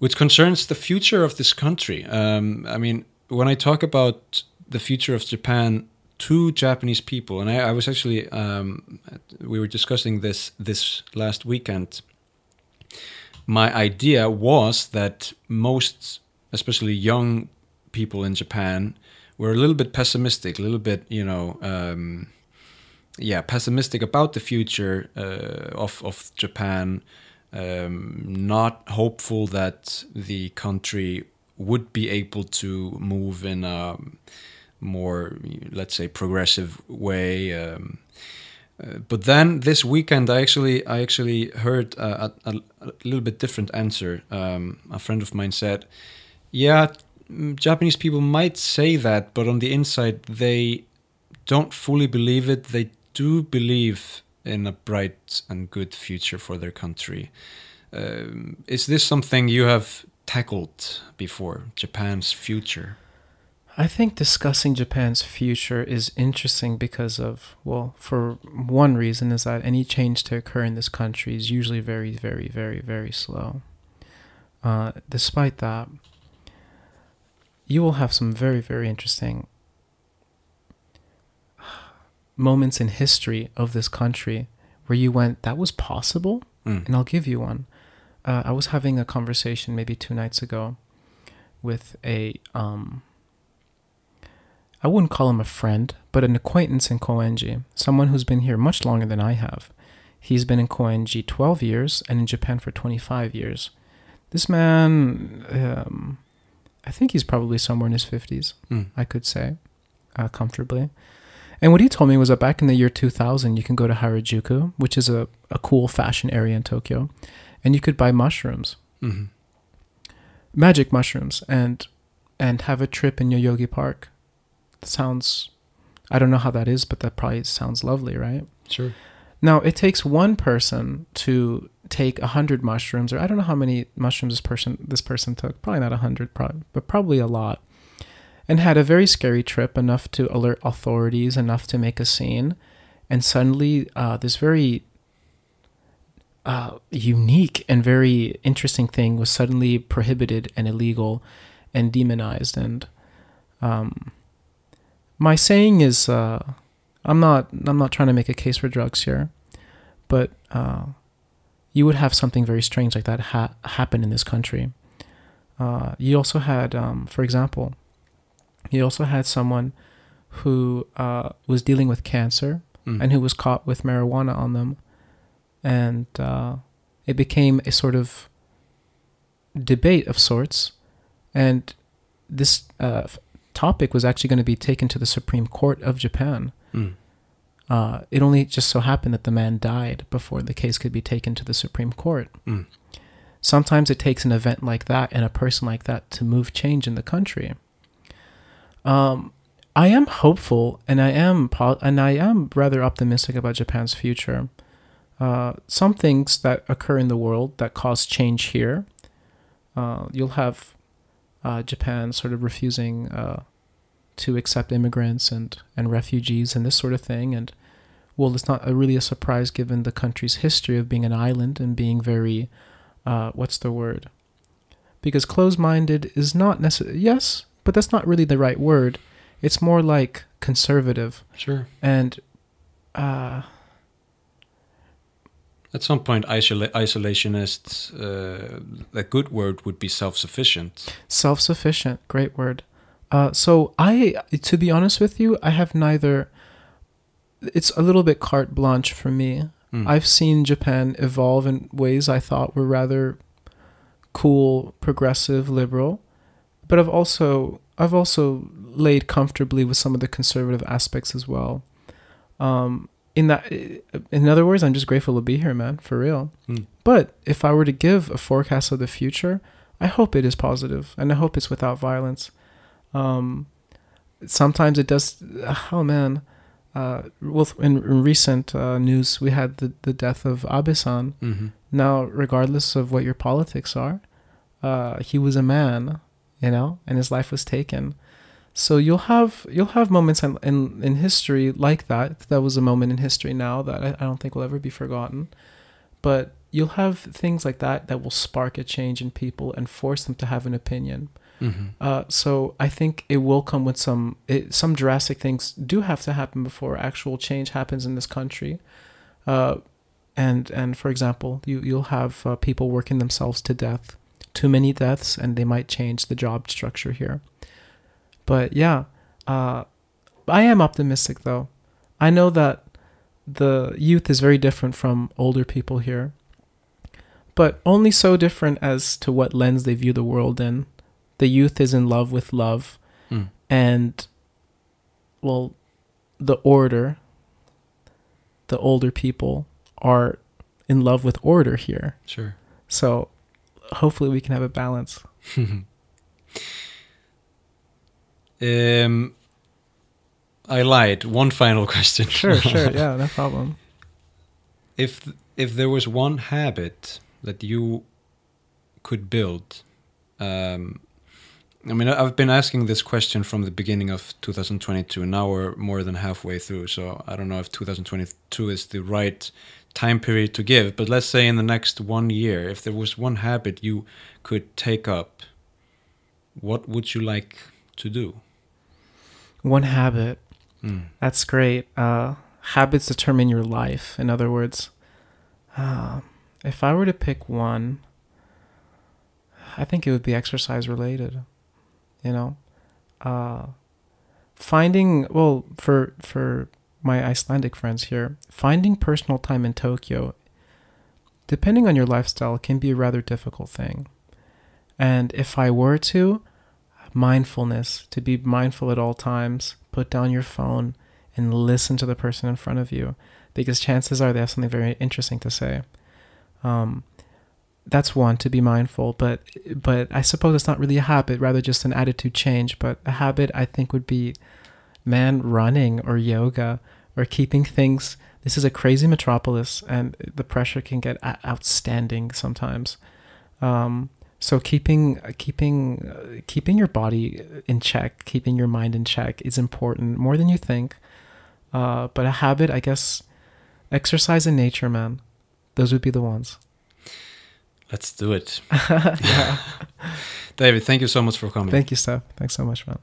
which concerns the future of this country. Um, I mean, when I talk about the future of Japan to Japanese people, and I, I was actually um, we were discussing this this last weekend. My idea was that most, especially young people in Japan, were a little bit pessimistic, a little bit, you know, um, yeah, pessimistic about the future uh, of of Japan. Um, not hopeful that the country would be able to move in a more, let's say, progressive way. Um, uh, but then this weekend, I actually I actually heard a, a, a little bit different answer. Um, a friend of mine said, "Yeah, mm, Japanese people might say that, but on the inside, they don't fully believe it. They do believe in a bright and good future for their country. Um, is this something you have tackled before? Japan's future? I think discussing Japan's future is interesting because of, well, for one reason is that any change to occur in this country is usually very, very, very, very slow. Uh, despite that, you will have some very, very interesting moments in history of this country where you went, that was possible? Mm. and I'll give you one. Uh, I was having a conversation maybe two nights ago with a um, I wouldn't call him a friend, but an acquaintance in Koenji, someone who's been here much longer than I have. He's been in Koenji 12 years and in Japan for 25 years. This man, um, I think he's probably somewhere in his 50s, Mm. I could say, uh, comfortably. And what he told me was that back in the year 2000, you can go to Harajuku, which is a, a cool fashion area in Tokyo, and you could buy mushrooms, Mhm. magic mushrooms, and and have a trip in Yoyogi Park. Sounds, I don't know how that is, but that probably sounds lovely, right? Sure. Now it takes one person to take a hundred mushrooms, or I don't know how many mushrooms this person this person took. Probably not a hundred, probably, but probably a lot, and had a very scary trip, enough to alert authorities, enough to make a scene, and suddenly uh, this very uh, unique and very interesting thing was suddenly prohibited and illegal and demonized. And um, my saying is, uh, I'm not I'm not trying to make a case for drugs here, but uh, you would have something very strange like that ha- happen in this country. Uh, you also had, um, for example, you also had someone who uh, was dealing with cancer Mm. and who was caught with marijuana on them, and uh, it became a sort of debate of sorts, and this uh, topic was actually going to be taken to the Supreme Court of Japan. Mm. Uh, it only just so happened that the man died before the case could be taken to the Supreme Court. Mm. Sometimes it takes an event like that and a person like that to move change in the country. Um, I am hopeful, and I am and I am rather optimistic about Japan's future. Uh, some things that occur in the world that cause change here. Uh, you'll have uh, Japan sort of refusing uh, to accept immigrants and, and refugees and this sort of thing. And well, it's not a, really a surprise given the country's history of being an island and being very, uh, what's the word? Because closed minded is not necessarily, yes, but that's not really the right word. It's more like conservative. Sure. And uh, At some point, isola- isolationist, uh, a good word would be self-sufficient. self sufficient, great word. Uh, so I, to be honest with you, I have neither. It's a little bit carte blanche for me. Mm. I've seen Japan evolve in ways I thought were rather cool, progressive, liberal, but I've also I've also laid comfortably with some of the conservative aspects as well. Um, in that, in other words, I'm just grateful to be here, man, for real. Mm. But if I were to give a forecast of the future, I hope it is positive, and I hope it's without violence. Um, sometimes it does. Oh man, uh, well, in, in recent uh, news, we had the the death of Abe-san. Mhm. Now, regardless of what your politics are, uh, he was a man, you know, and his life was taken. So you'll have you'll have moments in in, in history like that. That was a moment in history now that I, I don't think will ever be forgotten. But you'll have things like that that will spark a change in people and force them to have an opinion. Mhm. Uh, so I think it will come with some it, some drastic things do have to happen before actual change happens in this country. Uh, and and for example, you you'll have uh, people working themselves to death, too many deaths, and they might change the job structure here. But yeah, uh, I am optimistic though. I know that the youth is very different from older people here, but only so different as to what lens they view the world in the youth is in love with love Mm. and well the order the older people are in love with order here Sure. so hopefully we can have a balance um, I lied. One final question. sure sure yeah no problem If if there was one habit that you could build, um, I mean, I've been asking this question from the beginning of 2022. and Now we're more than halfway through, so I don't know if 2022 is the right time period to give. But let's say in the next one year, if there was one habit you could take up, what would you like to do? one habit. Mm. that's great. Uh, habits determine your life. In other words uh, if i were to pick one i think it would be exercise related you know? Uh, finding well for for my icelandic friends here finding personal time in tokyo depending on your lifestyle can be a rather difficult thing. And if i were to mindfulness to be mindful at all times put down your phone and listen to the person in front of you because chances are they have something very interesting to say. Um, that's one to be mindful but but i suppose it's not really a habit rather just an attitude change but a habit i think would be man running or yoga or keeping things this is a crazy metropolis and the pressure can get outstanding sometimes. Um, so keeping keeping uh, keeping your body in check keeping your mind in check is important more than you think. Uh, but a habit i guess exercise in nature man. Those would be the ones. Let's do it. yeah David, thank you so much for coming. thank you steph thanks so much man